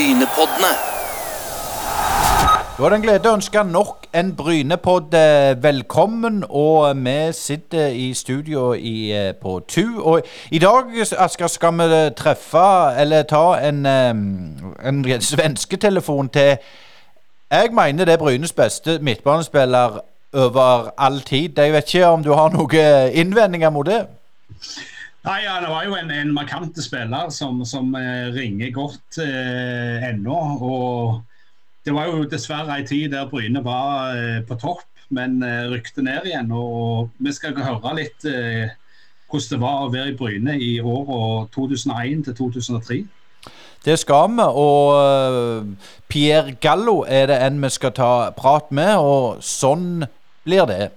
Brynepoddene. Da er det en glede å ønske nok en Brynepodd velkommen. Og vi sitter eh, i studio i, eh, på Tu. Og i dag, Asker, skal vi eh, treffe, eller ta en, en svensketelefon til Jeg mener det er Brynes beste midtbanespiller over all tid. Jeg vet ikke om du har noen innvendinger mot det? Nei, ja, Det var jo en, en markant spiller som, som eh, ringer godt eh, ennå. Og det var jo dessverre en tid der Bryne var eh, på topp, men eh, rykte ned igjen. Og vi skal høre litt eh, hvordan det var å være i Bryne i åra 2001 til 2003. Det skal vi, og eh, Pierre Gallo er det en vi skal ta prat med, og sånn blir det.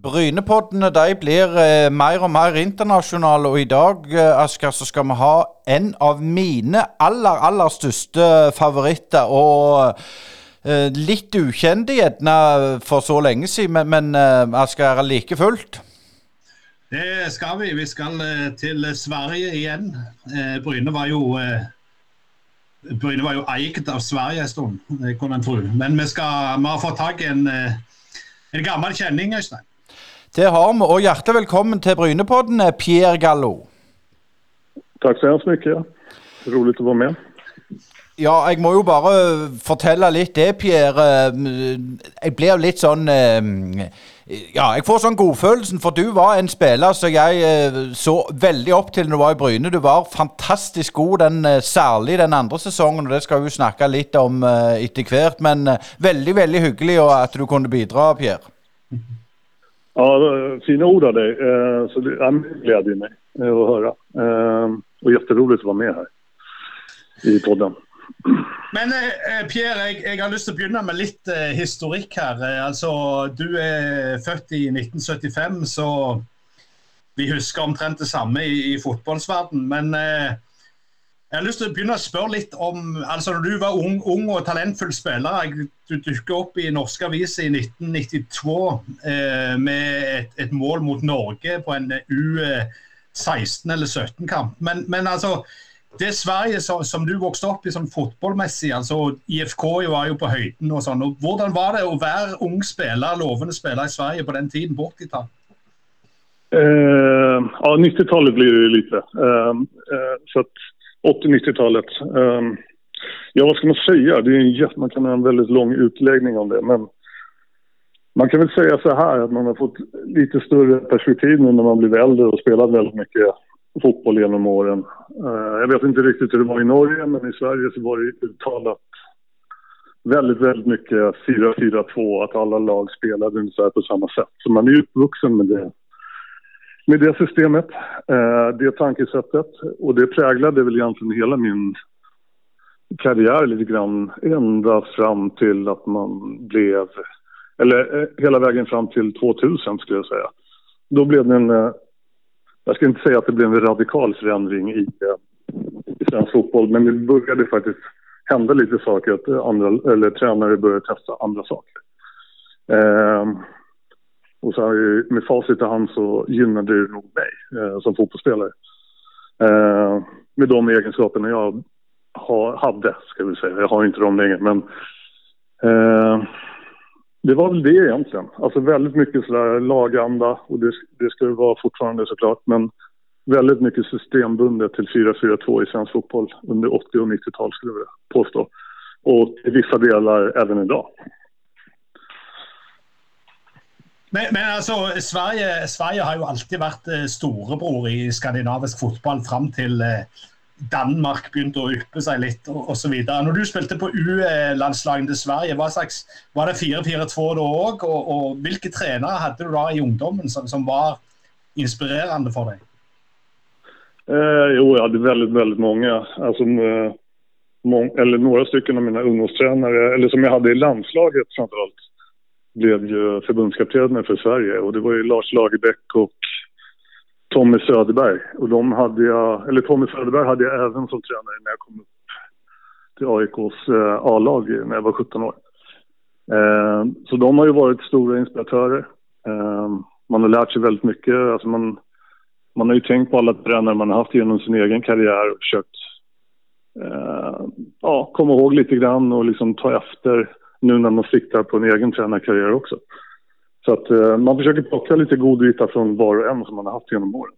Brynepoddene de blir eh, mer og mer internasjonale, og i dag eh, Asker, så skal vi ha en av mine aller, aller største favoritter. Og eh, litt ukjente gjerne eh, for så lenge siden, men, men eh, Asker, like fullt? Det skal vi. Vi skal eh, til Sverige igjen. Eh, Bryne var jo eh, Bryne var jo eid av Sverige en stund, det kunne en tro. Men vi, skal, vi har fått tak i en, eh, en gammel kjenning, Øystein. Det har vi, og hjertelig velkommen til Brynepodden, Pierre Gallo. Tack så hemskt mycket. Roligt att vara med. Ja, jeg må jo bare fortelle litt det, Pierre. Jeg blir litt sånn eh, Ja, jeg får sånn godfølelsen, for du var en spiller som jeg eh, så veldig opp til når du var i Bryne. Du var fantastisk god, den, eh, særlig den andre sesongen, og det skal vi jo snakke litt om etter hvert. Men veldig, veldig hyggelig at du kunne bidra, Pierre. Ja, fina ord av dig. Eh, så det ja, mig eh, att höra. Eh, och jätteroligt att vara med här i podden. Men eh, Pierre, jeg, jeg, har lyst til å begynne med litt eh, historikk her. Altså, Du er født i 1975, så vi husker omtrent det samme i, i fotballsverden. Men jeg har lyst til å begynne å spørre litt om altså Når du var ung, ung og talentfull spiller, du dukket opp i norske aviser i 1992 eh, med et, et, mål mot Norge på en eh, U16 eller 17-kamp. Men, men, altså det Sverige som, som, du vokste opp i sånn fotballmessig, altså IFK var jo på høyden og sånn. og Hvordan var det å være ung spiller, lovende spiller i Sverige på den tiden på 80-tallet? Eh, ja, 90-talet blir det lite. Eh, eh, så att 80-90-talet. Um, ehm, ja, vad ska man säga? Det är en, man kan ha en väldigt lång utläggning om det. Men man kan väl säga så här att man har fått lite större perspektiv nu när man blivit äldre och spelat väldigt mycket fotboll genom åren. Uh, jag vet inte riktigt hur det var i Norge, men i Sverige så var det uttalat väldigt, väldigt mycket 4-4-2, att alla lag spelade ungefär på samma sätt. Så man är uppvuxen med det med det systemet, eh, det tankesättet. Och det präglade väl egentligen hela min karriär lite grann ända fram till att man blev, eller eh, hela vägen fram till 2000 skulle jag säga. Då blev det en, eh, jag ska inte säga att det blev en radikal förändring i, eh, i svensk fotboll, men det började faktiskt hända lite saker, att andra, eller tränare började testa andra saker. Ehm, och så här, med facit i hand så gynnade det nog mig eh, som fotbollsspelare. Eh, med de egenskaperna jag ha, hade, ska vi säga. Jag har inte dem längre, men eh, det var väl det egentligen. Alltså väldigt mycket sådär laganda och det, det ska det vara fortfarande såklart, men väldigt mycket systembundet till 4-4-2 i svensk fotboll under 80 och 90-tal skulle jag påstå. Och i vissa delar även idag. Men, men alltså, Sverige, Sverige, har ju alltid varit eh, storebror i skandinavisk fotboll fram till eh, Danmark begynte å yppe seg litt osv. Når du spilte på U-landslaget til Sverige, hva slags, var det 4-4-2 da òg? Og, og, hvilke trenere hadde du da i ungdommen som, som var inspirerende for deg? Eh, jo, jag hade väldigt, väldigt många. Alltså, mång, eller några stycken av mina ungdomstränare, eller som jag hade i landslaget framförallt blev ju förbundskaptener för Sverige och det var ju Lars Lagerbäck och Tommy Söderberg. Och de hade jag, eller Tommy Söderberg hade jag även som tränare när jag kom upp till AIKs eh, A-lag när jag var 17 år. Eh, så de har ju varit stora inspiratörer. Eh, man har lärt sig väldigt mycket. Alltså man, man har ju tänkt på alla tränare man har haft genom sin egen karriär och försökt ja, komma ihåg lite grann och liksom ta efter nu när man siktar på en egen tränarkarriär också. Så att eh, man försöker plocka lite godbitar från var och en som man har haft genom åren.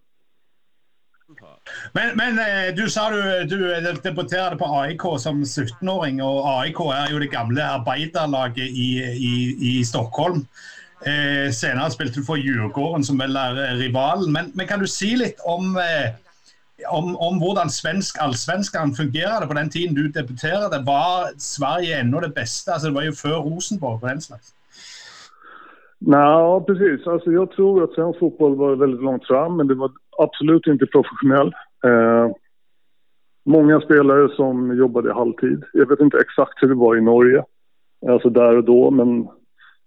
Men, men eh, du sa du, du debuterade på AIK som 17-åring, och AIK är ju det gamla arbetarlaget i, i, i Stockholm. Eh, senare spelade du för Djurgården som väl är rivalen. Men, men kan du säga lite om eh, om, om hur svensk allsvenskan fungerade på den tiden du debuterade. Var Sverige ännu det bästa? Alltså det var ju för Rosenborg på den slags. Nej, precis. Alltså jag tror att svensk fotboll var väldigt långt fram, men det var absolut inte professionell. Eh, många spelare som jobbade halvtid. Jag vet inte exakt hur det var i Norge, alltså där och då, men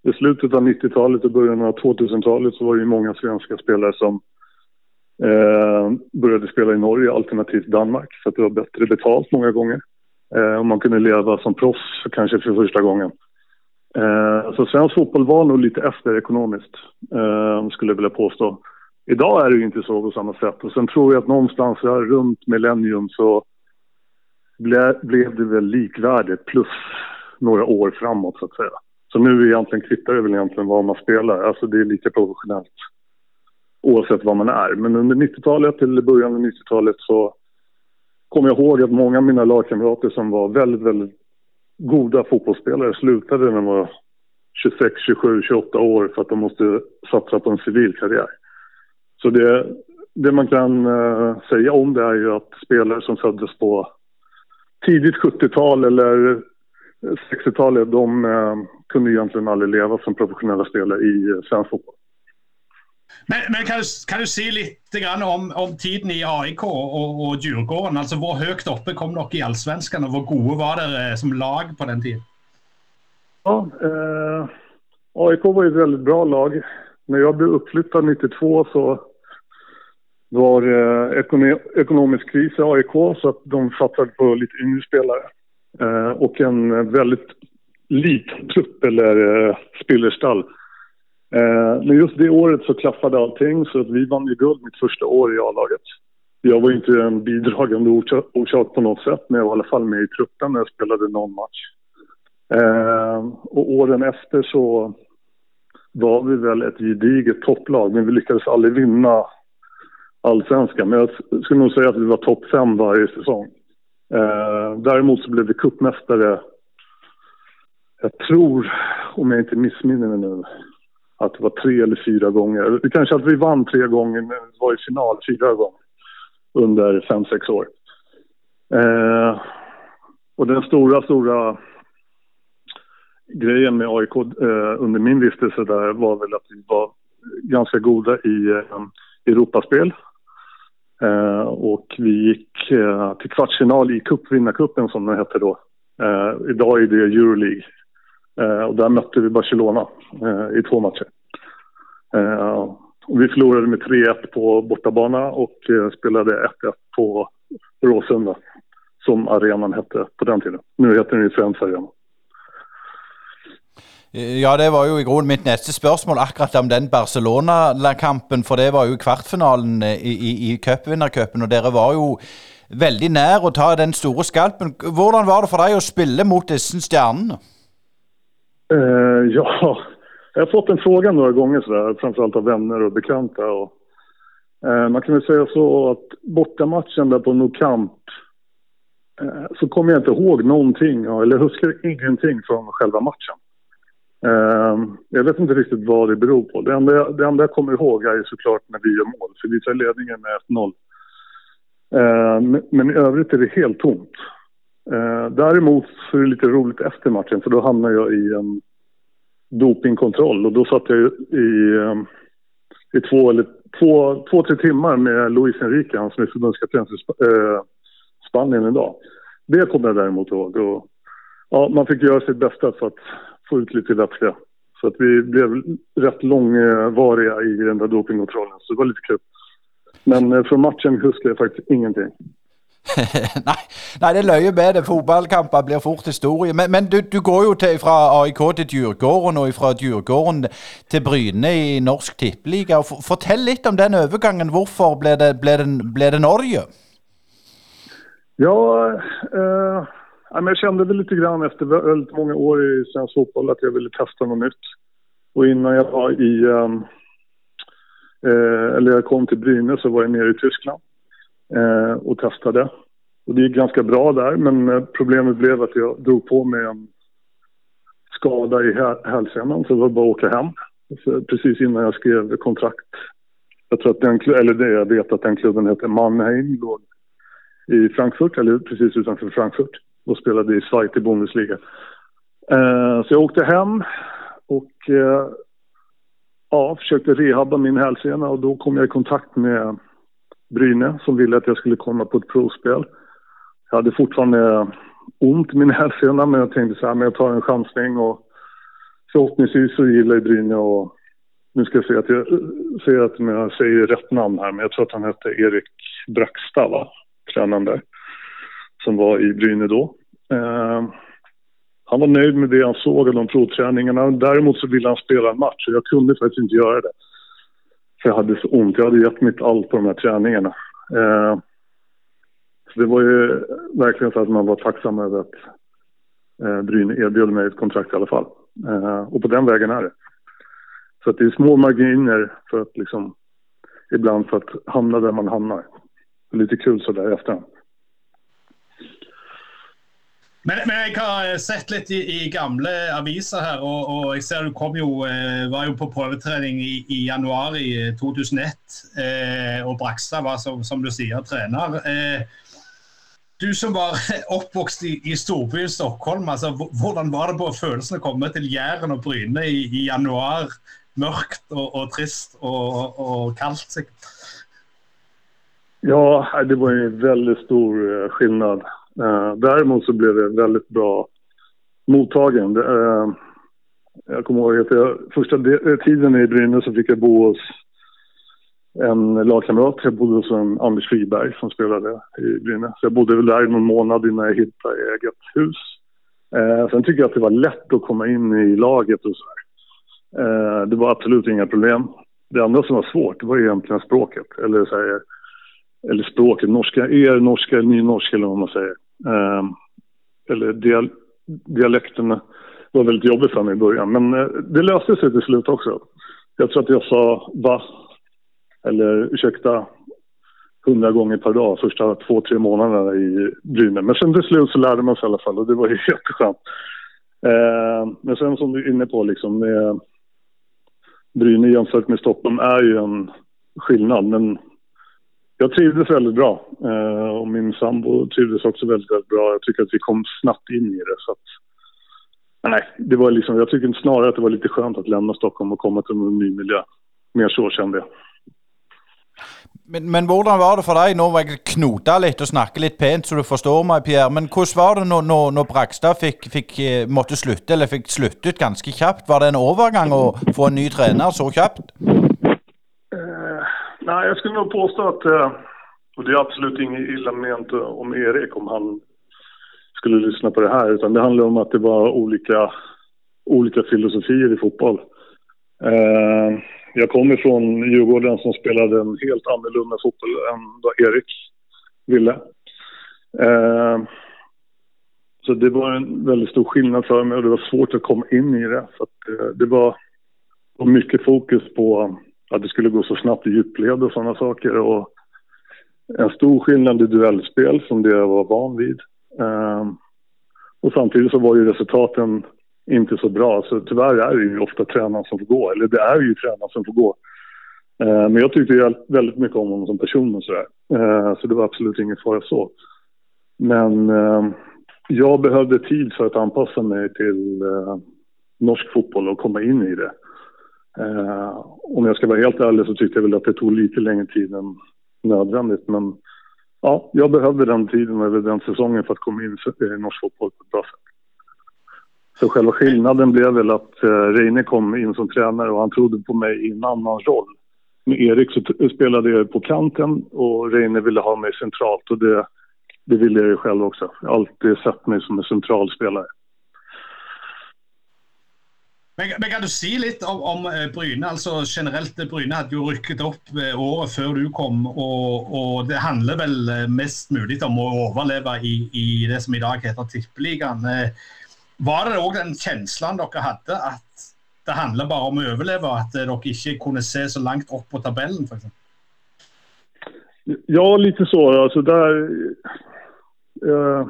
i slutet av 90-talet och början av 2000-talet så var det många svenska spelare som eh, började spela i Norge alternativt Danmark för att det var bättre betalt många gånger. Eh, och man kunde leva som proffs kanske för första gången. Eh, så svensk fotboll var nog lite efter ekonomiskt, eh, skulle jag vilja påstå. Idag är det ju inte så på samma sätt. Och sen tror jag att någonstans här runt millennium så ble, blev det väl likvärdigt plus några år framåt så att säga. Så nu egentligen kvittar det väl egentligen vad man spelar. Alltså det är lika professionellt oavsett vad man är. Men under 90-talet eller början av 90-talet så kommer jag ihåg att många av mina lagkamrater som var väldigt, väldigt goda fotbollsspelare slutade när de var 26, 27, 28 år för att de måste satsa på en civil karriär. Så det, det man kan eh, säga om det är ju att spelare som föddes på tidigt 70-tal eller 60-talet, de eh, kunde egentligen aldrig leva som professionella spelare i eh, svensk fotboll. Men, men kan, du, kan du säga lite grann om, om tiden i AIK och, och Djurgården? Alltså hur högt uppe kom dock i allsvenskan och hur goda var det som lag på den tiden? Ja, eh, AIK var ju ett väldigt bra lag. När jag blev uppflyttad 92 så var det eh, ekonomisk kris i AIK så att de satsade på lite yngre spelare. Eh, och en väldigt liten trupp eller eh, spillerstall Eh, Eh, men just det året så klaffade allting så att vi vann ju guld mitt första år i A-laget. Jag var inte en bidragande orsak på något sätt men jag var i alla fall med i truppen när jag spelade någon match. Eh, och åren efter så var vi väl ett gediget topplag men vi lyckades aldrig vinna allsvenskan. Men jag skulle nog säga att vi var topp fem varje säsong. Eh, däremot så blev vi cupmästare, jag tror, om jag inte missminner mig nu, att det var tre eller fyra gånger. Det kanske att vi vann tre gånger, men det var i final fyra gånger under fem, sex år. Eh, och den stora, stora grejen med AIK eh, under min vistelse där var väl att vi var ganska goda i eh, Europaspel. Eh, och vi gick eh, till kvartsfinal i cupvinnarcupen som den hette då. Eh, idag är det Euroleague. Eh, och där mötte vi Barcelona eh, i två matcher. Eh, vi förlorade med 3-1 på bortabana och eh, spelade 1-1 på Råsunda som arenan hette på den tiden. Nu heter den ju Friends Arena. Eh, ja, det var jo i grunnen mitt neste spørsmål, akkurat om den Barcelona-kampen. For det var jo kvartfinalen eh, i, i, i cupvinnercupen, og dere var jo veldig nær å ta den store skalpen. Hvordan var det for deg å spille mot disse stjernene? Uh, ja, jag har fått en fråga några gånger sådär, framförallt av vänner och bekanta. Och, uh, man kan väl säga så att bortamatchen där på Nou Camp uh, eh, så kommer jag inte ihåg någonting, eller huskar ingenting från själva matchen. jag vet inte riktigt vad det beror på. Det enda, det enda jag kommer ihåg är såklart när vi gör mål, för vi tar ledningen med 1-0. men i övrigt är det helt tomt. Eh, däremot så är det lite roligt efter matchen för då hamnar jag i en dopingkontroll och då satt jag i, ehm, i två, eller, två, två, tre timmar med Luis Enrique, han som är förbundskapten för eh, Spanien idag. Det kommer jag däremot ihåg. Och, ja, man fick göra sitt bästa för att få ut lite vätska. Så att vi blev rätt långvariga i den där dopingkontrollen, så det var lite kul. Men eh, från matchen huskar jag faktiskt ingenting. nei, nei, det løyer med det. Fotballkamper blir fort historie. Men, men du, du, går jo til, fra AIK til Djurgården, og fra Djurgården til Bryne i Norsk Tippeliga. Fortell litt om den overgangen. Hvorfor ble det, ble det, ble det Norge? Ja, eh, jag kände väl lite grann efter väldigt många år i svensk fotboll att jag ville testa något nytt. Och innan jag var i, ehm, eh, eller jag kom till Brynäs så var jag nere i Tyskland Eh, och testade. Och det gick ganska bra där, men eh, problemet blev att jag drog på mig en skada i hälsenan, så det var bara att åka hem. Så precis innan jag skrev kontrakt. Jag tror att den, eller det, jag vet att den klubben heter Mannheim, låg i Frankfurt, eller precis utanför Frankfurt och spelade i Zweite Bundesliga. Eh, så jag åkte hem och eh, ja, försökte rehabba min hälsena och då kom jag i kontakt med Bryne som ville att jag skulle komma på ett provspel. Jag hade fortfarande ont i min hälsena men jag tänkte så här, men jag tar en chansning och förhoppningsvis så gillar jag Bryne och nu ska jag se att jag, se att jag säger rätt namn här men jag tror att han hette Erik Braxta va, tränaren där som var i Bryne då. Eh, han var nöjd med det han såg av de provträningarna. Däremot så ville han spela en match och jag kunde faktiskt inte göra det. För jag hade så ont. Jag hade gett mitt allt på de här träningarna. Eh, så det var ju verkligen så att man var tacksam över att eh, Bryn erbjöd mig ett kontrakt i alla fall. Eh, och på den vägen är det. Så att det är små marginer för att liksom ibland för att hamna där man hamnar. Lite kul sådär i efterhand. Men, men, jeg har eh, sett litt i, i gamle aviser her, og, og, jeg ser du kom jo, eh, var jo på prøvetrening i, i januar i 2001. Eh, eh og Brakstad var, som, som, du sier, trener. Eh, du som var oppvokst i, i storbyen Stockholm, altså, hvordan var det på følelsen å komme til Jæren og Bryne i, i januar? Mørkt og, og trist og, og kaldt. Ja, det var en väldigt stor skillnad. Eh, däremot så blev det väldigt bra mottagen. Eh, jag kommer ihåg att jag, första eh, tiden i Brynäs så fick jag bo hos en lagkamrat. Jag bodde hos en Anders Friberg som spelade i Brynäs. Jag bodde väl där i någon månad innan jag hittade eget hus. Eh, sen tycker jag att det var lätt att komma in i laget och så eh, Det var absolut inga problem. Det enda som var svårt det var egentligen språket. Eller, så här, eller språket, norska, er norska, eller nynorska eller vad man säger. Eh, eller dial dialekten var väldigt jobbig för mig i början. Men eh, det löste sig till slut också. Jag tror att jag sa va eller ursäkta hundra gånger per dag första två, tre månaderna i Brynäs. Men sen till slut så lärde man sig i alla fall och det var ju jätteskönt. Eh, men sen som du är inne på liksom med Brynäs jämfört med Stockholm är ju en skillnad. Men jag trivdes väldigt bra eh, och min sambo trivdes också väldigt, väldigt bra. Jag tycker att vi kom snabbt in i det. Så att, nej, det var liksom, jag tycker snarare att det var lite skönt att lämna Stockholm och komma till en ny miljö. Mer så kände jag. Men, men hvordan var det for dig? Nu var jeg knota lite og snakke lite pent, så du förstår mig, Pierre. Men hvordan var det når, når, når Brakstad fikk, fikk, eh, måtte slutte, eller fick sluttet ganske kjapt? Var det en overgang att få en ny tränare så kjapt? Nej, jag skulle nog påstå att, eh, och det är absolut inget illa ment eh, om Erik om han skulle lyssna på det här, utan det handlar om att det var olika, olika filosofier i fotboll. Eh, jag kommer från Djurgården som spelade en helt annorlunda fotboll än vad Erik ville. Så det var en väldigt stor skillnad för mig och det var svårt att komma in i det. För det var mycket fokus på att det skulle gå så snabbt i djupled och sådana saker. Och en stor skillnad i duellspel som det jag var van vid. Um, och samtidigt så var ju resultaten inte så bra. Så tyvärr är det ju ofta tränaren som får gå. Eller det är ju tränaren som får gå. Uh, men jag tyckte väldigt mycket om honom som person och sådär. Uh, så det var absolut ingen fara så. Men uh, jag behövde tid för att anpassa mig till eh, norsk fotboll och komma in i det. Eh, om jag ska vara helt ärlig så tyckte jag väl att det tog lite längre tid än nödvändigt. Men ja, jag behövde den tiden eller den säsongen för att komma in i eh, norsk fotboll på ett bra sätt. Så själva skillnaden blev väl att eh, Reine kom in som tränare och han trodde på mig i en annan roll. Med Erik så spelade jag på kanten och Reine ville ha mig centralt och det det ville jag ju själv också. Jag har alltid sett mig som en centralspelare. Men, men, kan du si litt om, om, eh, Bryne? altså generelt eh, Bryne hadde jo rykket opp eh, året før du kom. Og, og det handler vel mest mulig om å overleve i, i det som i dag heter Tippeligaen. Var det òg den kjenslen dere hadde, at det handler bare om å overleve? At dere ikke kunne se så langt opp på tabellen, f.eks.? Ja, lite så. Alltså där, eh,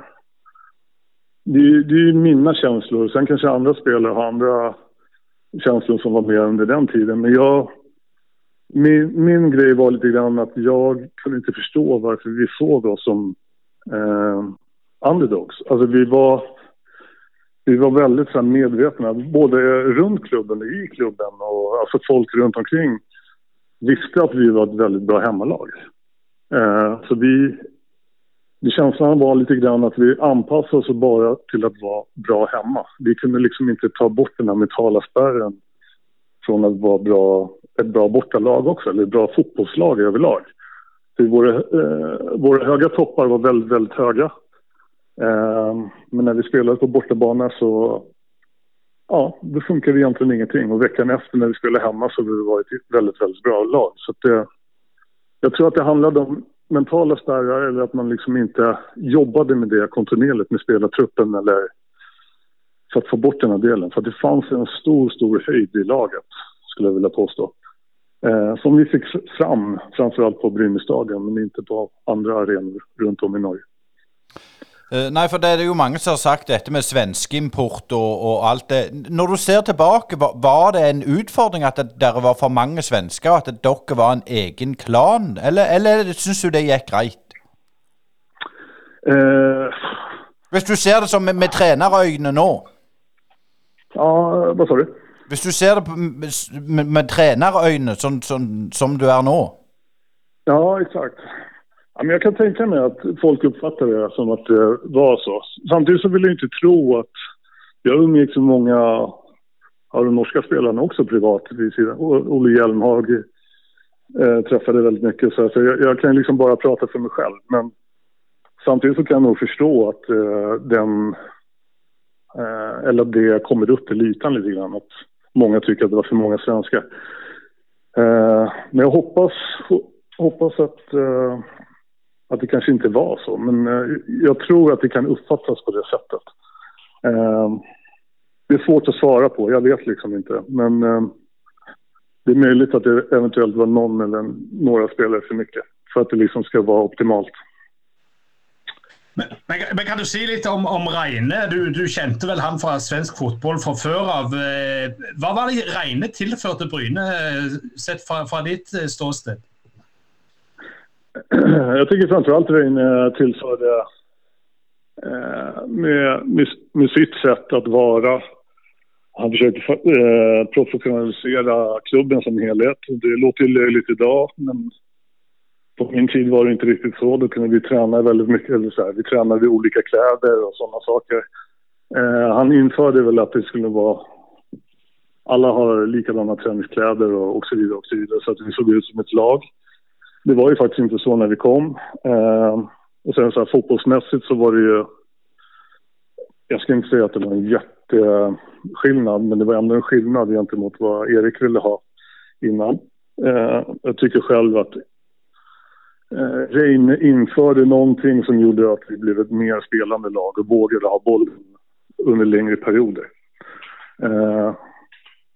det, det är mina känslor. Sen kanske andra spelare har andra känslor som var med under den tiden. Men jag, min, min grej var lite grann att jag kunde inte förstå varför vi såg oss som eh, underdogs. Alltså vi var, vi var väldigt så medvetna, både runt klubben och i klubben och alltså folk runt omkring visste att vi var ett väldigt bra hemmalag. Eh, så vi, känslan var lite grann att vi anpassade oss bara till att vara bra hemma. Vi kunde liksom inte ta bort den här mentala spärren från att vara bra, ett bra bortalag också, eller ett bra fotbollslag överlag. För våra, eh, våra höga toppar var väldigt, väldigt höga. Eh, men när vi spelade på bortabana så ja, det funkade egentligen ingenting. Och veckan efter när vi spelade hemma så var vi ett väldigt, väldigt bra lag. Så det, eh, jag tror att det handlade om mentala spärrar eller att man liksom inte jobbade med det kontinuerligt med spelartruppen eller för att få bort den här delen. För att det fanns en stor, stor höjd i laget, skulle jag vilja påstå. Eh, som vi fick fram, framförallt på Brynäsdagen, men inte på andra arenor runt om i Norge. Uh, nei, for det er jo mange som har sagt dette med svenskeimporт og, og alt det. Når du ser tilbake, var, det en utfordring at det, dere var for mange svensker, at dere var en egen klan, eller, eller syns du det gikk greit? Uh, Hvis du ser det som med, med trenerøyne nå? Ja, hva sa du? Hvis du ser det med, med, trenerøyne, sånn, sånn, som du er nå? Ja, exakt. Men jag kan tänka mig att folk uppfattar det som att det var så. Samtidigt så vill jag inte tro att... Jag umgicks med många av de norska spelarna också privat. Olle Hjelmhag eh, träffade väldigt mycket. Så, så jag, jag, kan liksom bara prata för mig själv. Men samtidigt så kan jag nog förstå att eh, den... Eh, eller att det kommer upp till ytan lite grann. Att många tycker att det var för många svenskar. Eh, men jag hoppas, hoppas att eh, att det kanske inte var så. Men eh, jag tror att det kan uppfattas på det sättet. Ehm, det är svårt att svara på, jag vet liksom inte. Men eh, det är möjligt att det eventuellt var någon eller några spelare för mycket. För att det liksom ska vara optimalt. Men, men, men, kan du säga lite om, om Reine? Du, du, kände väl han från svensk fotboll från før av. Eh, vad var det Reine tillförde Bryne, sett från ditt ståsted? jag tycker framförallt Reine tillförde eh, med, med, med, sitt sätt att vara. Han försökte eh, professionalisera klubben som helhet. Det låter ju löjligt idag, men på min tid var det inte riktigt så. Då kunde vi träna väldigt mycket. Eller så här, vi tränade i olika kläder och sådana saker. Eh, han införde väl att det skulle vara... Alla har likadana träningskläder och, och så vidare och så vidare. Så att vi såg ut som ett lag det var ju faktiskt inte så när vi kom. Eh, och sen så här, fotbollsmässigt så var det ju... Jag ska inte säga att det var en jätteskillnad, men det var ändå en skillnad gentemot vad Erik ville ha innan. Eh, jag tycker själv att eh, Reine införde någonting som gjorde att vi blev ett mer spelande lag och vågade ha bollen under längre perioder. Eh,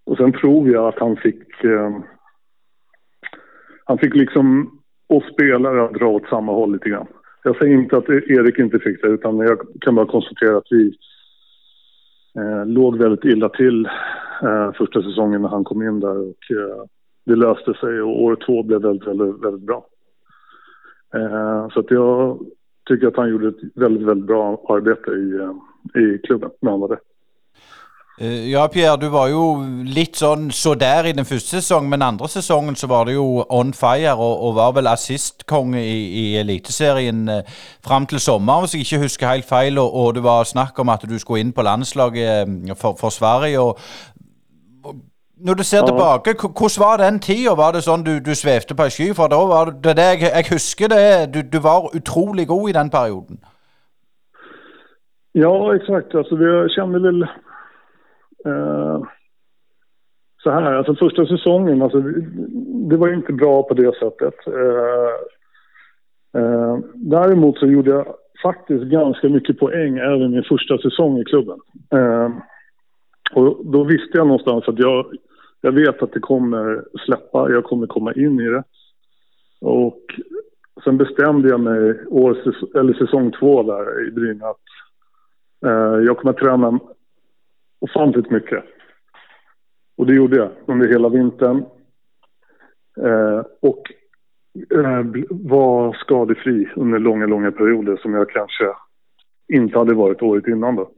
och sen tror jag att han fick... Eh, han fick liksom och spelare att dra åt samma håll lite grann. Jag säger inte att Erik inte fick det, utan jag kan bara konstatera att vi eh, låg väldigt illa till eh, första säsongen när han kom in där och eh, det löste sig och år två blev väldigt, väldigt, väldigt bra. Eh, så att jag tycker att han gjorde ett väldigt, väldigt bra arbete i, eh, i klubben när han var där. Eh, ja, Pierre, du var jo litt sånn så der i den første sesongen, men andre sesongen så var du jo on fire og, og var vel assistkonge i, i Eliteserien eh, fram til sommeren, hvis jeg ikke husker helt feil. Og, og, det var snakk om at du skulle inn på landslaget eh, for, for Sverige. og Når du ser tilbake, hvordan var den tida? Var det sånn du, du svevde på ei sky? For da var det, det jeg, jeg husker det, du, du, var utrolig god i den perioden. Ja, exakt. Alltså, vi kände väl eh, så här, alltså första säsongen, alltså, det var inte bra på det sättet. Eh, eh, däremot så gjorde jag faktiskt ganska mycket poäng även min första säsong i klubben. Eh, och då visste jag någonstans att jag, jag vet att det kommer släppa, jag kommer komma in i det. Och sen bestämde jag mig år, eller säsong två där i Brynäs att eh, jag kommer träna ofantligt mycket. Och det gjorde jag under hela vintern. Eh, och eh, var skadefri under långa, långa perioder som jag kanske inte hade varit året innan då.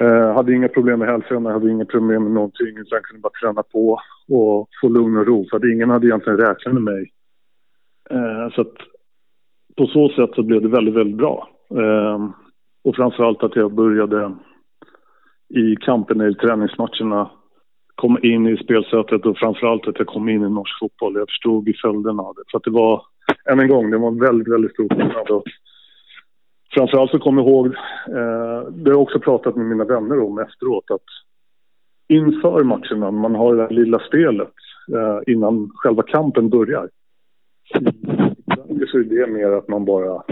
Eh, hade inga problem med hälsan, hade inga problem med någonting. Utan kunde bara träna på och få lugn och ro. För att ingen hade egentligen räknat med mig. Eh, så att på så sätt så blev det väldigt, väldigt bra. Eh, och framförallt att jag började i kampen i träningsmatcherna kom in i spelsättet och framförallt att jag kom in i norsk fotboll. Jag förstod i följderna av det. För att det var, än en gång, det var väldigt, väldigt stor skillnad. Framförallt så kommer jag ihåg, eh, det har jag också pratat med mina vänner om efteråt, att inför matcherna, man har det där lilla spelet eh, innan själva kampen börjar. Så är det mer att man bara,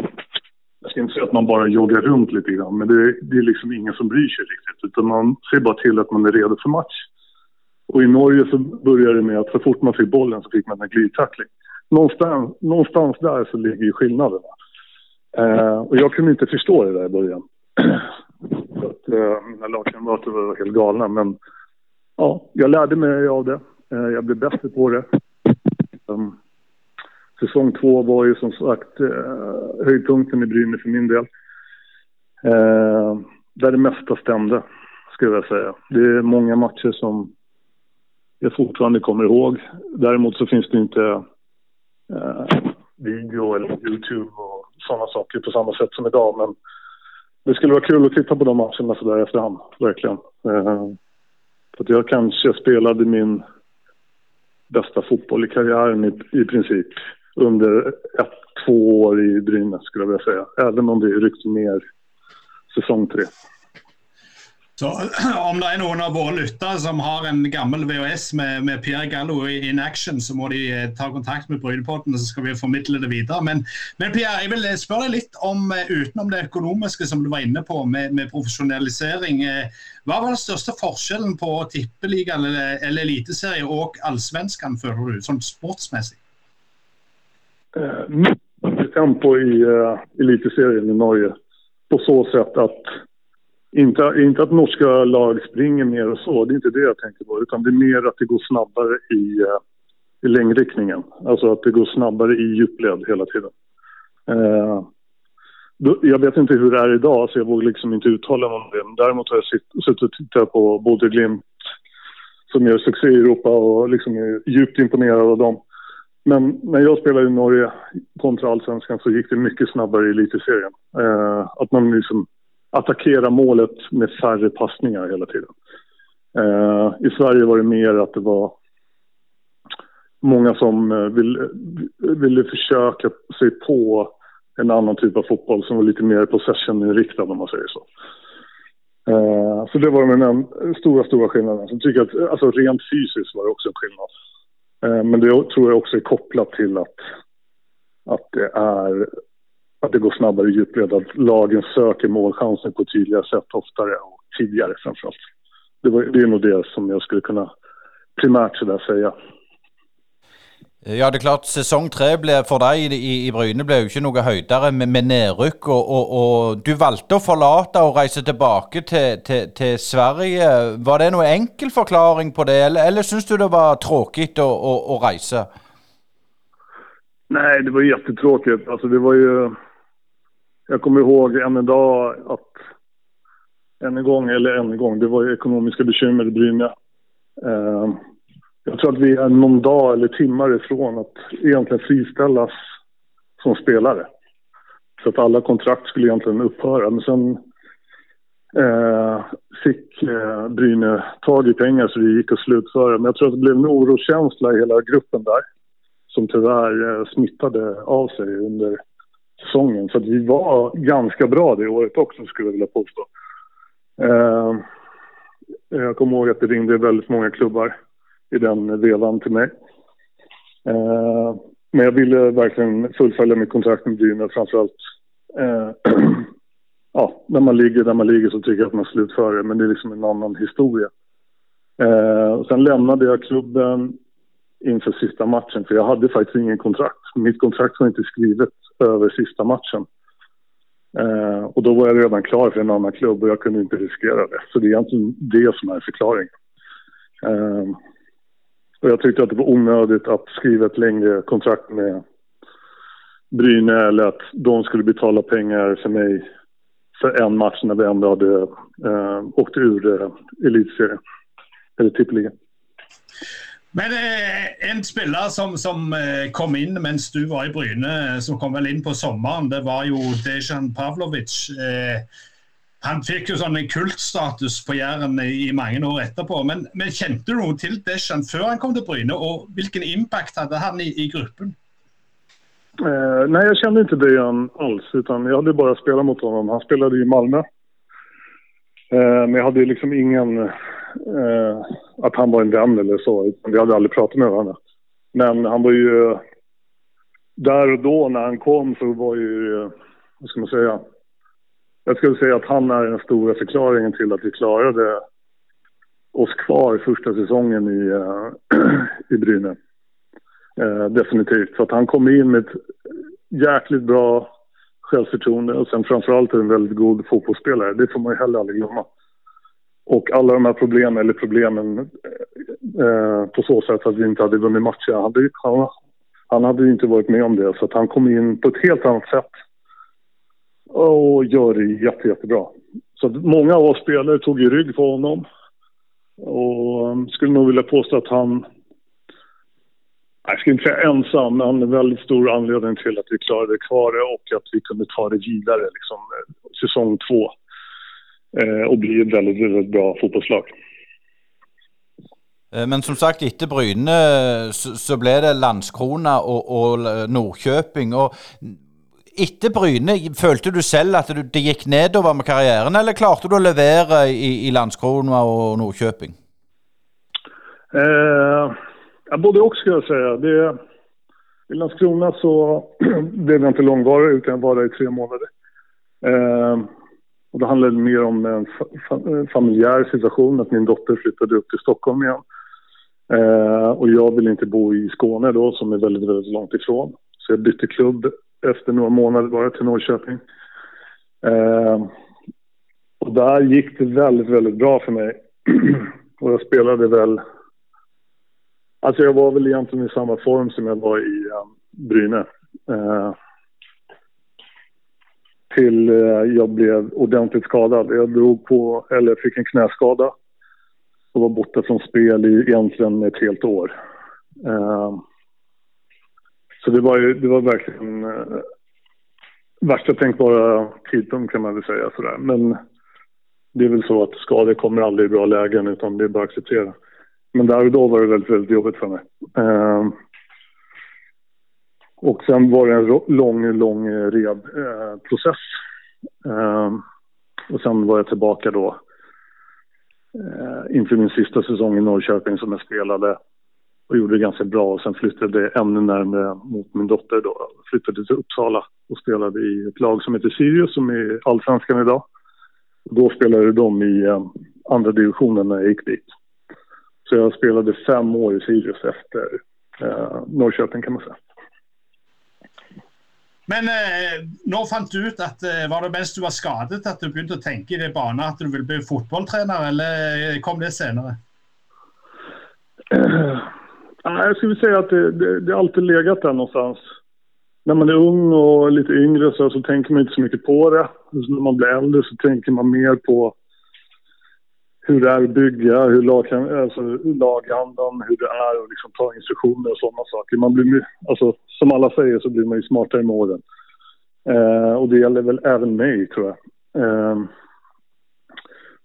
jag ska inte säga att man bara joggar runt lite grann, men det, det är liksom ingen som bryr sig riktigt. Utan man ser bara till att man är redo för match. Och i Norge så började det med att så fort man fick bollen så fick man en glidtackling. Någonstans, någonstans där så ligger ju skillnaden. Eh, och jag kunde inte förstå det där i början. så att, eh, mina lagkamrater var helt galna. Men ja, jag lärde mig av det. Eh, jag blev bättre på det. Um, säsong två var ju som sagt eh, höjdpunkten i Brynäs för min del. Eh, där det mesta stämde, skulle jag säga. Det är många matcher som jag fortfarande kommer ihåg. Däremot så finns det inte eh, video eller Youtube och sådana saker på samma sätt som idag. Men det skulle vara kul att titta på de matcherna sådär efterhand, verkligen. Eh, för att jag kanske spelade min bästa fotboll i karriären i, i princip under ett, två år i Brynäs skulle jag vilja säga. Även om det ryckte ner säsong tre. Så Om det er noen av våre lyttere som har en gammel VHS med, med Pierre Gallo in action, så må de eh, ta kontakt med Brynepodden, så skal vi formidle det videre. Men, men, Pierre, jeg vil eh, spørre deg litt om, eh, utenom det økonomiske som du var inne på, med, med profesjonalisering. Hva eh, var den største forskjellen på tippeliga eller, eller eliteserie og allsvenskan, føler du, sånn sportsmessig? Eh, Mycket tempo i eh, elitserien i Norge. På så sätt att inte, inte att norska lag springer mer och så, det är inte det jag tänker på. Utan det är mer att det går snabbare i, eh, i längdriktningen. Alltså att det går snabbare i djupled hela tiden. Eh, då, jag vet inte hur det är idag, så jag vågar liksom inte uttala mig om det. Däremot har jag suttit och tittat på både Glimt som gör succé i Europa och liksom är djupt imponerad av dem. Men när jag spelade i Norge kontra allsvenskan så gick det mycket snabbare i elitserien. Eh, att man liksom attackerar målet med färre passningar hela tiden. Eh, I Sverige var det mer att det var många som eh, ville, ville försöka sig på en annan typ av fotboll som var lite mer possession-inriktad om man säger så. Eh, så det var den stora, stora skillnaden. Så tycker att, alltså rent fysiskt var det också en skillnad. Eh, men det tror jag också är kopplat till att, att det är att det går snabbare i djupled, att lagen söker målchansen på tydliga sätt oftare och tidigare framförallt. Det, var, det är nog det som jag skulle kunna primärt sådär säga. Ja, det er klart sesong tre for deg i, i Bryne ble jo ikke noe høydere med, med nedrykk. Og, og, og, du valgte å forlate og reise tilbake til, til, til Sverige. Var det noen enkel forklaring på det, eller, eller syns du det var tråkig å, å, å reise? Nej, det var jättetråkigt. Alltså det var ju jag kommer ihåg än idag att än en gång, eller än en gång, det var ju ekonomiska bekymmer i Brynäs. Uh jag tror att vi är någon dag eller timmar ifrån att egentligen friställas som spelare. Så att alla kontrakt skulle egentligen upphöra. Men sen eh, fick eh, Bryne tag i pengar så det gick att slutföra. Men jag tror att det blev en oroskänsla i hela gruppen där som tyvärr eh, smittade av sig under säsongen. Så att vi var ganska bra det året också skulle jag vilja påstå. Eh, jag kommer ihåg att det ringde väldigt många klubbar i den vevan till mig. Eh, men jag ville verkligen fullfölja mitt kontrakt med Brynäs framförallt. Eh, ja, när man ligger där man ligger så tycker jag att man slutför det, men det är liksom en annan historia. Eh, sen lämnade jag klubben inför sista matchen, för jag hade faktiskt ingen kontrakt. Mitt kontrakt var inte skrivet över sista matchen. Eh, och då var jag redan klar för en annan klubb och jag kunde inte riskera det. Så det är egentligen det som är förklaringen. Eh, och jag tyckte att det var onödigt att skriva ett längre kontrakt med Bryne eller att de skulle betala pengar för mig för en match när vi ändå hade eh, åkt ur eh, elitserien, eller tippeligan. Men eh, en spelare som, som eh, kom in medan du var i Bryne, eh, som kom väl in på sommaren, det var ju Dejan Pavlovic. Eh, han fikk jo sånn kultstatus på Jæren i, i mange år etterpå. Men, men kjente du noe til Dejan før han kom til Bryne, og hvilken impact hadde han i, i gruppen? Eh, nej, jag kände inte Dejan alls, utan jag hade bara spelat mot honom. Han spelade i Malmö. Eh, men jag hade liksom ingen... Eh, att han var en vän eller så. Vi hade aldrig pratat med varandra. Men han var ju... Där och då när han kom så var ju... Eh, vad ska man säga? Jag skulle säga att han är den stora förklaringen till att vi klarade oss kvar första säsongen i, äh, i Brynäs. Äh, definitivt. Så att han kom in med ett jäkligt bra självförtroende och sen framförallt en väldigt god fotbollsspelare. Det får man ju heller aldrig glömma. Och alla de här problemen, eller problemen äh, på så sätt att vi inte hade vunnit matcher. Han hade, han, han hade inte varit med om det. Så att han kom in på ett helt annat sätt och oh, gör det jätte, jättebra. Så många av oss spelare tog ju rygg på honom. Och um, skulle nog vilja påstå att han jag ska inte säga ensam, men han en väldigt stor anledning till att vi klarade kvar det och att vi kunde ta det vidare, liksom, eh, säsong två. Eh, och bli ett väldigt, väldigt bra fotbollslag. Eh, men som sagt, etter Bryne eh, så, så ble det Landskrona och, och Norrköping. Och etter Bryne, følte du selv at det gikk nedover med karrieren, eller klarte du å levere i, i Landskrona og Nordkjøping? Eh, både och skulle jag säga. Det, I Landskrona så blev jag inte långvarig utan jag var där i tre månader. Eh, och det handlade mer om en fa eh, familjär situation, att min dotter flyttade upp till Stockholm igen. Eh, och jag ville inte bo i Skåne då, som är väldigt, väldigt långt ifrån. Så jag bytte klubb efter några månader bara till Norrköping. Eh, och där gick det väldigt, väldigt bra för mig. och jag spelade väl Alltså jag var väl egentligen i samma form som jag var i ehm, ehm, eh, Bryne. Eh, till jag blev ordentligt skadad. Jag drog på, eller fick en knäskada och var borta från spel i egentligen ett helt år. Ehm, så det var ju, det var verkligen eh, värsta tänkbara tidpunkt kan man väl säga sådär. Men det är väl så att skador kommer aldrig i bra lägen utan det är bara att acceptera. Men där och då var det väldigt, väldigt jobbigt för mig. Eh, och sen var det en lång, lång rehabprocess. Eh, eh ehm, och sen var jag tillbaka då eh, inför min sista säsong i Norrköping som jag spelade och gjorde det ganska bra. Och sen flyttade jag ännu närmare mot min dotter då. Flyttade till Uppsala och spelade i ett lag som heter Sirius som är allsvenskan idag. Och då spelade de i eh, andra divisionen när jag gick dit. Så jag spelade fem år i Sirius efter eh, Norrköping kan man säga. Men eh, når fant du ut at eh, var det mens du var skadet at du å tenke i det bane at du ville bli fotbolltränare eller kom det senare? Eh, jag skulle säga att det, det, det alltid legat där någonstans. När man är ung och lite yngre så, så tänker man inte så mycket på det. Så när man blir äldre så tänker man mer på hur det är att bygga, hur lag, alltså, lagandan, hur det är att liksom ta instruktioner och sådana saker. Man blir, alltså, som alla säger så blir man ju smartare med åren. Eh, och det gäller väl även mig tror jag. Eh,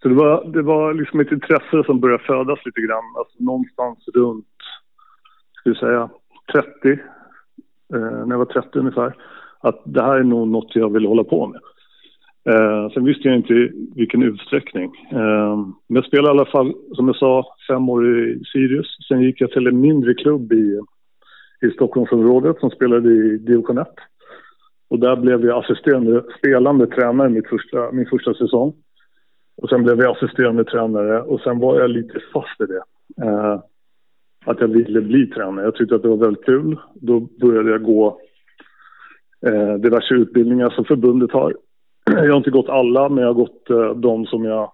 Så det var, det var liksom ett intresse som började födas lite grann. Alltså någonstans runt, ska vi säga, 30. Eh, när jag var 30 ungefär. Att det här är nog något jag vill hålla på med. Eh, sen visste jag inte i vilken utsträckning. Eh, men jag spelade i alla fall, som jag sa, fem år i Sirius. Sen gick jag till en mindre klubb i, i Stockholmsområdet som spelade i division 1. Och där blev jag assisterande spelande tränare mitt första, min första säsong. Och sen blev jag assisterande tränare och sen var jag lite fast i det. Eh, att jag ville bli tränare. Jag tyckte att det var väldigt kul. Då började jag gå eh, diverse utbildningar som förbundet har. Jag har inte gått alla, men jag har gått eh, de som jag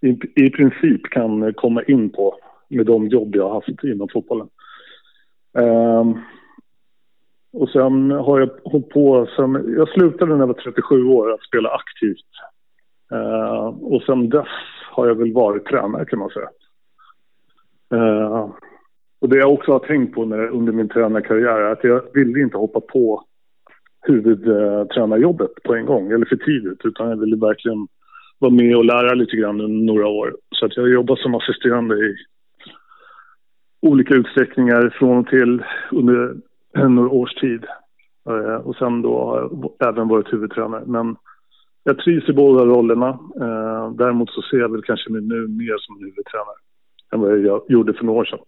i, i princip kan komma in på med de jobb jag har haft inom fotbollen. Eh, och sen har jag hållit på, sen, jag slutade när jag var 37 år att spela aktivt. Eh, och sen dess har jag väl varit tränare kan man säga. Eh, och det jag också har tänkt på när, under min tränarkarriär är att jag ville inte hoppa på huvudtränarjobbet på en gång, eller för tidigt, utan jag ville verkligen vara med och lära lite grann under några år. Så att jag har jobbat som assisterande i olika utsträckningar från och till under några års tid. Eh, och sen då har jag även varit huvudtränare. Men jag trivs i båda rollerna. Eh, däremot så ser jag väl kanske mig nu mer som huvudtränare än vad jag gjorde för några år sedan.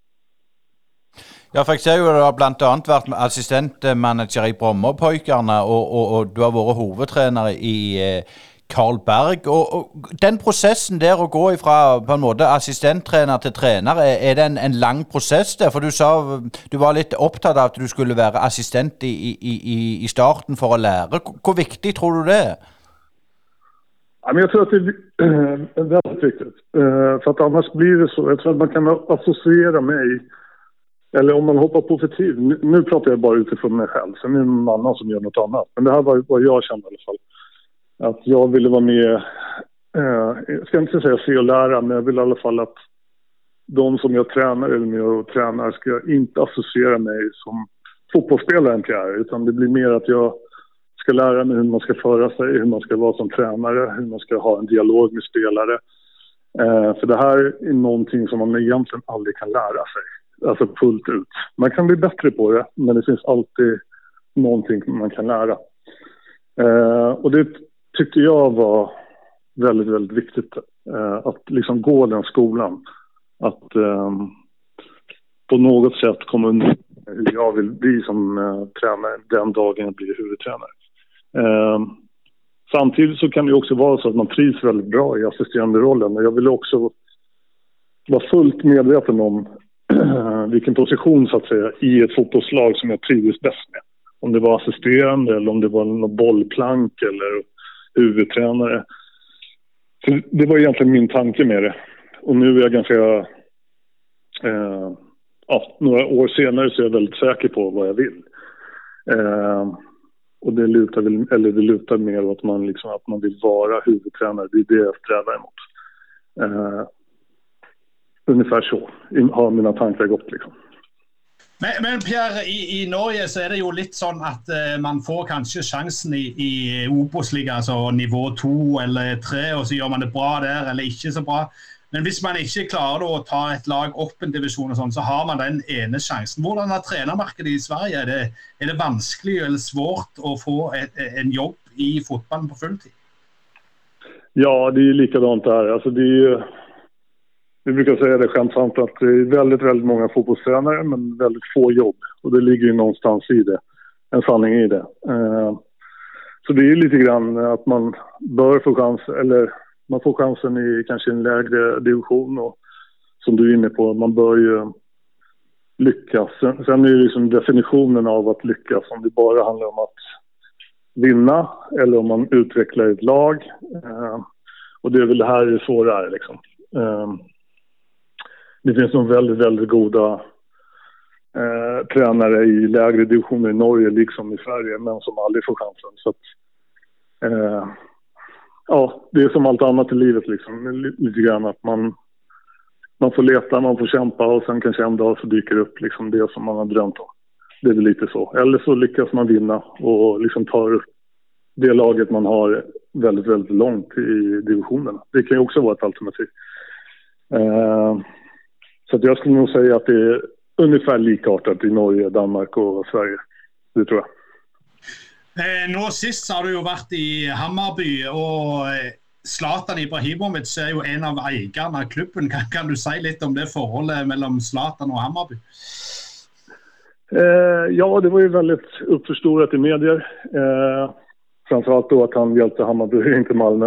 Ja, for jeg ser jo du har bl.a. vært assistentmanager i Brommerpojkarna, og, og, og, du har vært hovedtrener i eh, Carl Berg. Og, og, Den prosessen der å gå fra på en måte assistenttrener til trener, er, er det en, en, lang prosess der? For du sa du var litt opptatt av at du skulle være assistent i, i, i, i starten for å lære. Hvor viktig tror du det er? Jag tror att det är väldigt viktigt. För att annars blir det øh, så. Jag tror att man kan associera mig eller om man hoppar på för tid. Nu, nu pratar jag bara utifrån mig själv. Sen är det någon annan som gör något annat. Men det här var vad jag kände i alla fall. Att jag ville vara med, eh, jag ska inte säga se och lära, men jag vill i alla fall att de som jag tränar eller med och tränar ska inte associera mig som fotbollsspelare Pierre. är. Utan det blir mer att jag ska lära mig hur man ska föra sig, hur man ska vara som tränare, hur man ska ha en dialog med spelare. Eh, för det här är någonting som man egentligen aldrig kan lära sig alltså fullt ut. Man kan bli bättre på det, men det finns alltid någonting man kan lära. Eh, och det tyckte jag var väldigt, väldigt viktigt. Eh, att liksom gå den skolan. Att eh, på något sätt komma under hur jag vill bli som eh, tränare den dagen jag blir huvudtränare. Eh, samtidigt så kan det också vara så att man trivs väldigt bra i assisterande rollen. Och jag vill också vara fullt medveten om vilken position så att säga i ett fotbollslag som jag trivdes bäst med. Om det var assisterande eller om det var någon bollplank eller huvudtränare. Så det var egentligen min tanke med det. Och nu är jag ganska... Eh, ja, några år senare så är jag väldigt säker på vad jag vill. Eh, och det lutar, väl, eller det lutar mer åt man liksom, att man vill vara huvudtränare. Det är det jag strävar emot. Eh, ungefär så har mina tankar gått. Liksom. Men, men Pierre, i, i, Norge så er det jo litt sånn at uh, man får kanskje sjansen i, i Obos-ligaen, altså nivå to eller tre, og så gjør man det bra der eller ikke så bra. Men hvis man ikke klarer å ta et lag opp en divisjon, og sånn, så har man den ene sjansen. Hvordan er trenermarkedet i Sverige? Er det, er det vanskelig eller svårt å få et, en jobb i fotballen på fulltid? Ja, det är likadant där. Alltså det är vi brukar säga det skämtsamt att det är väldigt, väldigt många fotbollstränare men väldigt få jobb. Och det ligger ju någonstans i det, en sanning i det. Eh, så det är lite grann att man bör få chans, eller man får chansen i kanske en lägre division och som du är inne på, man bör ju lyckas. Sen, sen är det liksom definitionen av att lyckas, om det bara handlar om att vinna eller om man utvecklar ett lag. Eh, och det är väl det här det svåra är liksom. Eh, det finns nog väldigt, väldigt goda eh, tränare i lägre divisioner i Norge liksom i Sverige, men som aldrig får chansen. Så att, eh, ja, det är som allt annat i livet liksom, lite grann att man, man får leta, man får kämpa och sen kanske en dag så dyker upp liksom det som man har drömt om. Det är väl lite så. Eller så lyckas man vinna och liksom tar det laget man har väldigt, väldigt långt i divisionerna. Det kan ju också vara ett alternativ. Eh, så jag skulle nog säga att det är ungefär likartat i Norge, Danmark och Sverige. Det tror jag. Eh, nå sist har du jo vært i Hammarby, og eh, Zlatan Ibrahimovic er jo en av eierne av klubben. Kan, kan, du si litt om det forholdet mellom Zlatan och Hammarby? Eh, ja, det var ju väldigt uppförstorat i medier. Eh, framförallt då att han hjälpte Hammarby, inte Malmö,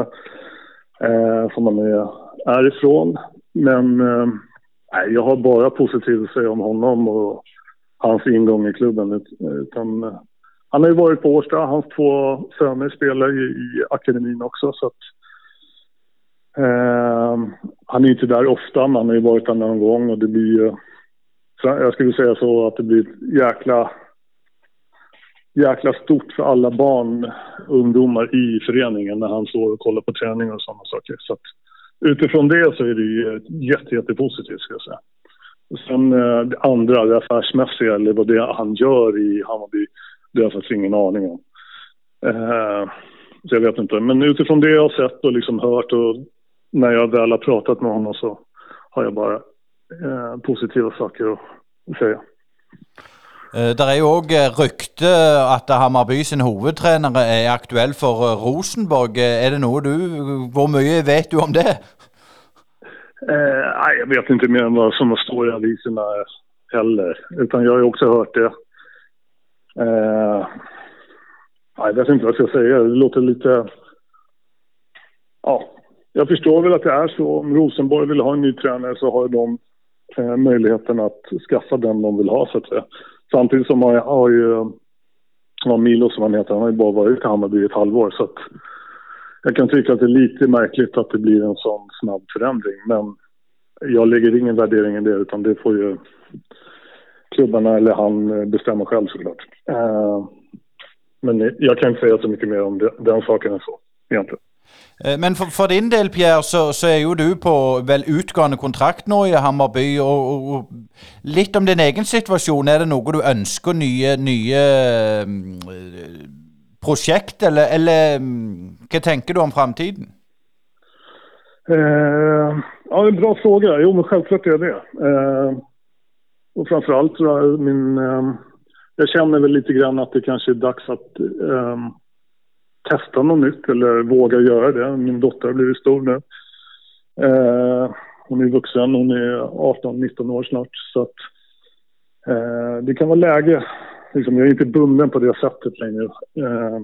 eh, som han är, är ifrån. Men Nej, jag har bara positivt att säga om honom och hans ingång i klubben. Utan, eh, han har ju varit på Årsta, hans två söner spelar ju i akademin också. Så att, eh, han är inte där ofta, men han har ju varit där någon gång och det blir ju... Jag skulle säga så att det blir ett jäkla, jäkla stort för alla barn, ungdomar i föreningen när han står och kollar på träning och sådana saker. Så att, utifrån det så är det ju jätte, jättepositivt ska jag säga. Sen eh, det andra, det affärsmässiga eller vad det är han gör i Hammarby, det har jag faktiskt ingen aning om. Eh, så jag vet inte. Men utifrån det jag har sett och liksom hört och när jag väl har pratat med honom så har jag bara eh, positiva saker att säga. Det er jo òg rykte at Hammarby sin hovedtrener er aktuell for eh, Rosenborg. Eh, er det noe du Hvor mye vet du om det? Eh, nej, jag vet inte mer än vad som står i aviserna heller. Utan jag har ju också hört det. Eh, jag vet inte vad jag ska säga. Det låter lite... Ja, jag förstår väl att det är så. Om Rosenborg vill ha en ny tränare så har de eh, möjligheten att skaffa den de vill ha så att säga. Samtidigt som har, har ju ja, Milo som han heter, han har ju bara varit i Hammarby ett halvår så att jag kan tycka att det är lite märkligt att det blir en sån snabb förändring. Men jag lägger ingen värdering i det utan det får ju klubbarna eller han bestämma själv såklart. Eh, men jag kan inte säga så mycket mer om det, den saken än så egentligen. Eh, men for, for, din del, Pierre, så, så, er jo du på vel utgående kontrakt nå i Hammarby. Og, og litt om din egen situasjon. Er det noe du ønsker nye, nye mm, eh, prosjekt, projekt, eller, eller mm, hva tenker du om framtiden? Eh, ja, en bra fråga. Jo, men självklart är det. Uh, och framförallt tror jag min... Eh, jag känner väl lite grann att det kanske är dags att testa något nytt eller våga göra det. Min dotter har blivit stor nu. Eh, hon är vuxen, hon är 18-19 år snart. Så att, eh, det kan vara läge. Liksom, jag är inte bunden på det sättet längre. Eh,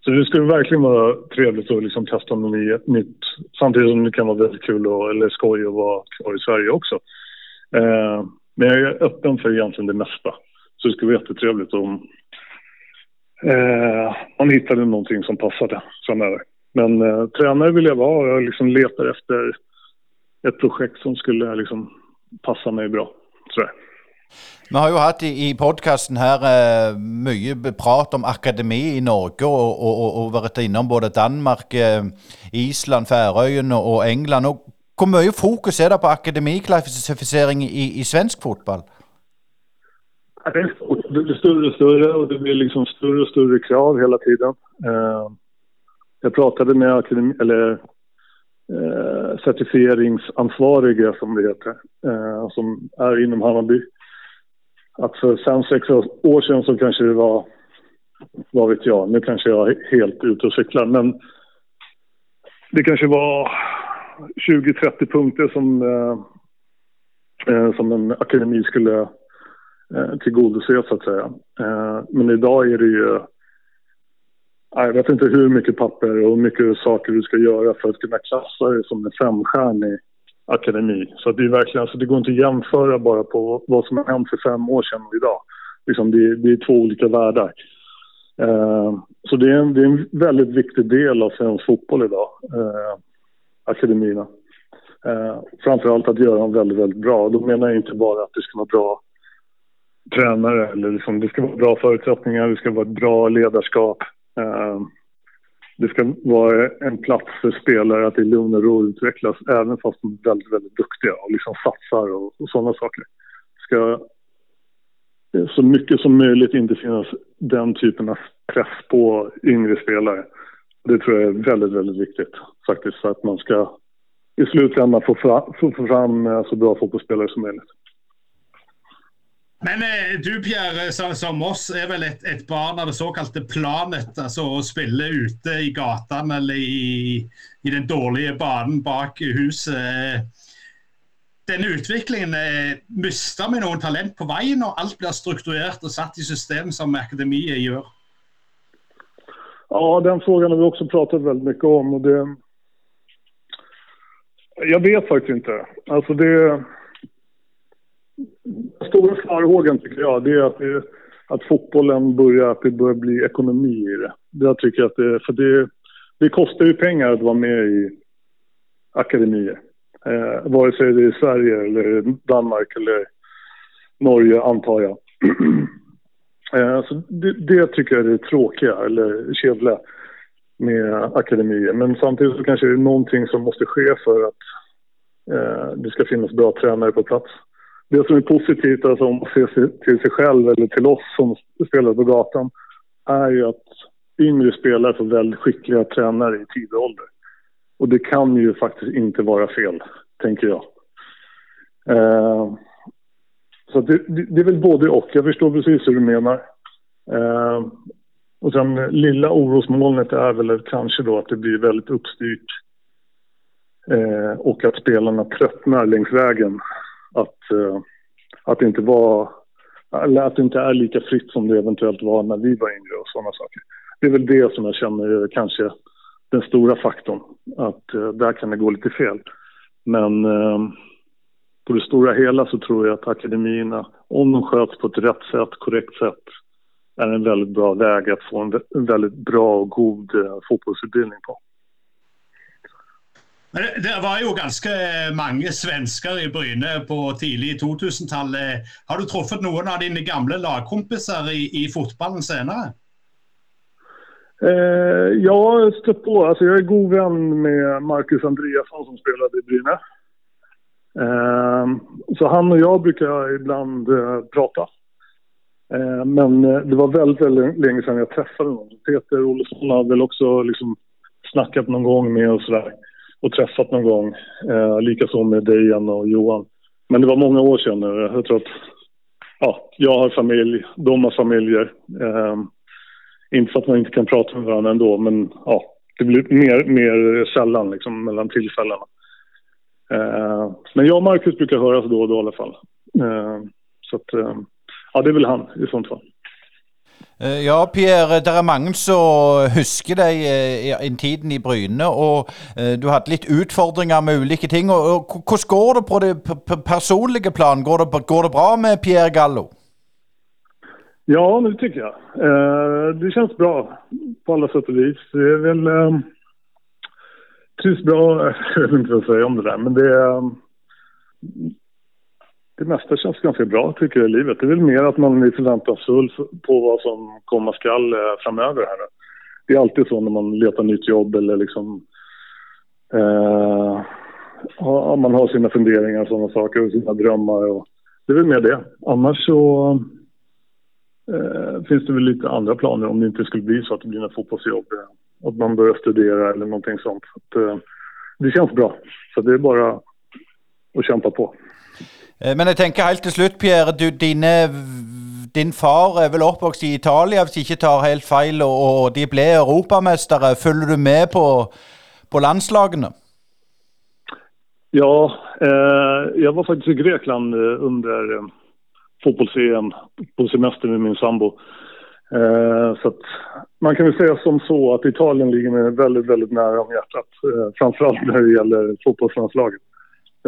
så det skulle verkligen vara trevligt att liksom testa något nytt. Samtidigt som det kan vara väldigt kul och, eller skoj att vara kvar i Sverige också. Eh, men jag är öppen för egentligen det mesta. Så det skulle vara jättetrevligt om eh, man hittade någonting som passade framöver. Men eh, tränare vill jag vara. och Jag liksom letar efter ett projekt som skulle liksom passa mig bra, tror. Vi har ju haft i, i podcasten här eh, mycket prat om akademi i Norge, och, och, och, och varit inom både Danmark, eh, Island, Färöarna och England. Och hur mycket fokus är det på akademiklassificering i, i svensk fotboll? Det blir större och större och det blir liksom större och större krav hela tiden. Eh, jag pratade med akademi, eller, eh, certifieringsansvariga som det heter, eh, som är inom Hammarby. Att för fem, sex år sedan så kanske det var, vad vet jag, nu kanske jag är helt ute och cyklar, men det kanske var 20-30 punkter som, som en akademi skulle eh, tillgodose så att säga. Eh, men idag är det ju eh, jag vet inte hur mycket papper och hur mycket saker du ska göra för att kunna klassa dig som en femstjärnig akademi. Så det är verkligen, alltså det går inte att jämföra bara på vad som har hänt för fem år sedan och idag. Liksom det, det är två olika världar. Eh, så det är, en, det är en väldigt viktig del av svensk fotboll idag, eh, akademierna. Eh, framförallt att göra dem väldigt, väldigt bra. Då menar jag inte bara att det ska vara bra tränare. Eller liksom, det ska vara bra förutsättningar, det ska vara ett bra ledarskap. Eh, det ska vara en plats för spelare att i lugn och ro utvecklas även fast de är väldigt, väldigt duktiga och liksom satsar och, och sådana saker. Det ska så mycket som möjligt inte finnas den typen av press på yngre spelare. Det tror jag är väldigt, väldigt viktigt faktiskt för att man ska i slutändan få fram, få fram så bra fotbollsspelare som möjligt. Men eh, du Pierre, eh, som, som oss, er vel et, et, barn av det såkalte planet. Altså å spille ute i gatene eller i, i, den dårlige banen bak huset. Eh, Denne utviklingen eh, Mister vi noen talent på veien når alt blir strukturert og satt i system som akademiet gjør? Ja, den frågan har vi också pratat väldigt mycket om. Och det... Jag vet faktiskt inte. Alltså det stora farhågan tycker jag det är att, det, att fotbollen börjar, att det börjar bli ekonomi i det. Jag tycker att det, för det, det kostar ju pengar att vara med i akademier. Eh, vare sig det är i Sverige eller Danmark eller Norge antar jag. eh, så det, det, tycker jag är det tråkiga eller kedliga med akademier. Men samtidigt så kanske det är någonting som måste ske för att eh, det ska finnas bra tränare på plats det som är positivt, alltså om man ser till sig själv eller till oss som spelar på gatan, är ju att yngre spelare får väldigt skickliga tränare i tidig ålder. Och det kan ju faktiskt inte vara fel, tänker jag. Eh, så det, det, är väl både och. Jag förstår precis hur du menar. Eh, och sen lilla orosmolnet är väl kanske då att det blir väldigt uppstyrt eh, och att spelarna tröttnar längs vägen att, uh, att, det inte var, eller att det inte är lika fritt som det eventuellt var när vi var yngre och sådana saker. Det är väl det som jag känner är kanske den stora faktorn, att uh, där kan det gå lite fel. Men uh, på det stora hela så tror jag att akademierna, om de sköts på ett rätt sätt, korrekt sätt, är en väldigt bra väg att få en väldigt bra och god fotbollsutbildning på. Men det, var jo ganske eh, mange svensker i Bryne på tidlig 2000-tallet. Eh, har du truffet noen av dine gamle lagkompiser i, i fotballen senere? Eh, jag har stött på, alltså jag är god vän med Marcus Andreasson som spelade i Bryne. Eh, så han och jag brukar ibland eh, prata. Eh, men eh, det var väldigt, väldigt länge sedan jag träffade någon. Peter Olsson har väl också liksom snackat någon gång med och sådär och träffat någon gång. Eh, Likaså med Dejan och Johan. Men det var många år sedan nu. Jag tror att ja, jag har familj, de har familjer. Eh, inte för att man inte kan prata med varandra ändå, men ja, det blir mer, mer sällan liksom, mellan tillfällena. Eh, men jag och Marcus brukar höras då och då i alla fall. Eh, så att, eh, ja, det är väl han i sånt fall. Eh, ja, Pierre, det er mange som husker deg eh, i tiden i Bryne. Og eh, du hadde litt utfordringer med ulike ting. og Hvordan går det på det personlige plan? Går det, går det bra med Pierre Gallo? Ja, det tycker jag. Eh, det känns bra på alla sätt och vis. Det är väl... Trivs bra, jag vet inte vad jag säger om det där, men det det mesta känns ganska bra tycker jag i livet. Det är väl mer att man är förväntansfull på vad som komma skall eh, framöver här. Det är alltid så när man letar nytt jobb eller liksom eh, man har sina funderingar och sådana saker och sina drömmar. Och det är väl mer det. Annars så eh, finns det väl lite andra planer om det inte skulle bli så att det blir något fotbollsjobb. Att man börjar studera eller någonting sånt. Att, eh, det känns bra. Så det är bara att kämpa på. Eh, men jeg tenker helt til slutt, Pierre. Du, dine, eh, din far er vel oppvokst i Italia, hvis jeg ikke tar helt feil, og de ble europamestere. Følger du med på, på landslagene? Ja, eh, jag var faktiskt i Grekland eh, under eh, fotbolls-EM på semester med min sambo. Eh, så att man kan väl säga som så att Italien ligger mig väldigt, väldigt nära om hjärtat. Eh, framförallt när det gäller fotbollslandslaget.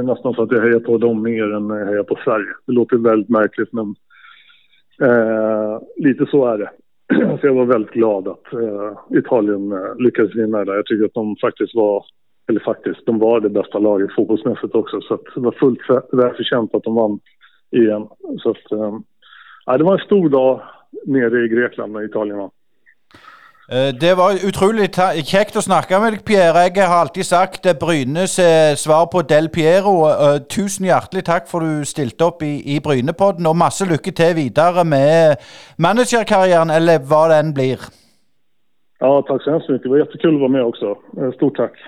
Det är nästan så att jag hejar på dem mer än jag hejar på Sverige. Det låter väldigt märkligt men eh, lite så är det. Så jag var väldigt glad att eh, Italien eh, lyckades vinna där. Jag tycker att de faktiskt var, eller faktiskt, de var det bästa laget fotbollsmässigt också. Så det var fullt välförtjänt att de vann igen. Så att, eh, det var en stor dag nere i Grekland när Italien vann. Eh, det var utrolig kjekt å snakke med deg, Pierre. Jeg har alltid sagt Brynes eh, svar på Del Piero. Eh, tusen hjertelig takk for du stilte opp i, i Brynepodden, og masse lykke til videre med managerkarrieren, eller hva den blir. Ja, tack så hemskt mycket. Det var jättekul att vara med också. Stort tack.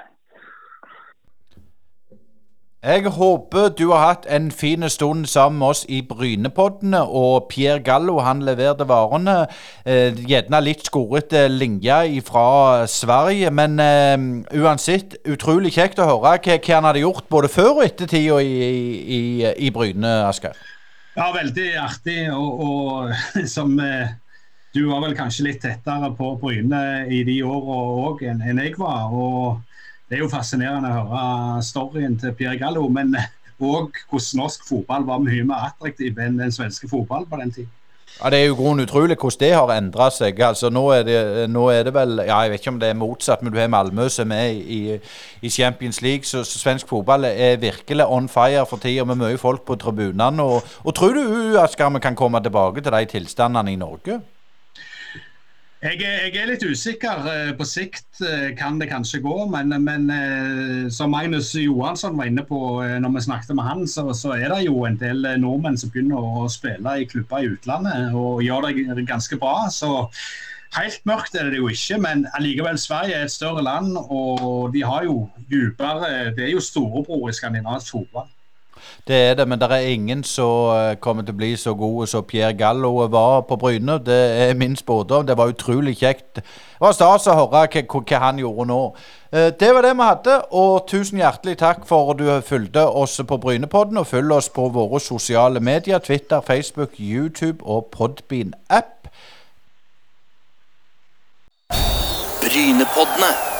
Jeg håper du har hatt en fin stund sammen med oss i Brynepoddene. Og Pierre Gallo han leverte varene. Eh, gjerne litt skorete eh, linje fra Sverige. Men eh, uansett, utrolig kjekt å høre hva, hva han hadde gjort både før og etter tida i, i, i Bryne, Asker. Ja, veldig artig. Og, og som eh, du var vel kanskje litt tettere på Bryne i de åra òg enn jeg var. og det er jo fascinerende å høre storyen til Pierre Gallo, men òg hvordan norsk fotball var mye mer attraktiv enn den svenske fotballen på den tiden. Ja, Det er jo grunnen utrolig hvordan det har endra seg. Altså, nå er, det, nå er, det, vel ja, Jeg vet ikke om det er motsatt, men du har Malmö som er i, i Champions League. Så, så, svensk fotball er virkelig on fire for tida, med mye folk på tribunene. Og, og tror du Asker, vi kan komme tilbake til de tilstandene i Norge? Jeg, jeg, er litt usikker. Eh, på sikt eh, kan det kanskje gå, men, men eh, som Magnus Johansson var inne på når vi snakket med han, så, så, er det jo en del nordmenn som begynner å spille i klubber i utlandet og gjør det ganske bra. så Helt mørkt er det jo ikke, men allikevel Sverige er et større land, og de har jo dypere Det er jo storebror i skandinavisk fotball. Det er det, men det er ingen som eh, kommer til å bli så god som Pierre Gallo var på Bryne. Det er min spådom. Det var utrolig kjekt. Det var stas å høre hva, han gjorde nå. Eh, det var det vi hadde, og tusen hjertelig takk for at du fulgte oss på Brynepodden. Og følg oss på våre sosiale medier. Twitter, Facebook, YouTube og Podbean-app. Brynepoddene.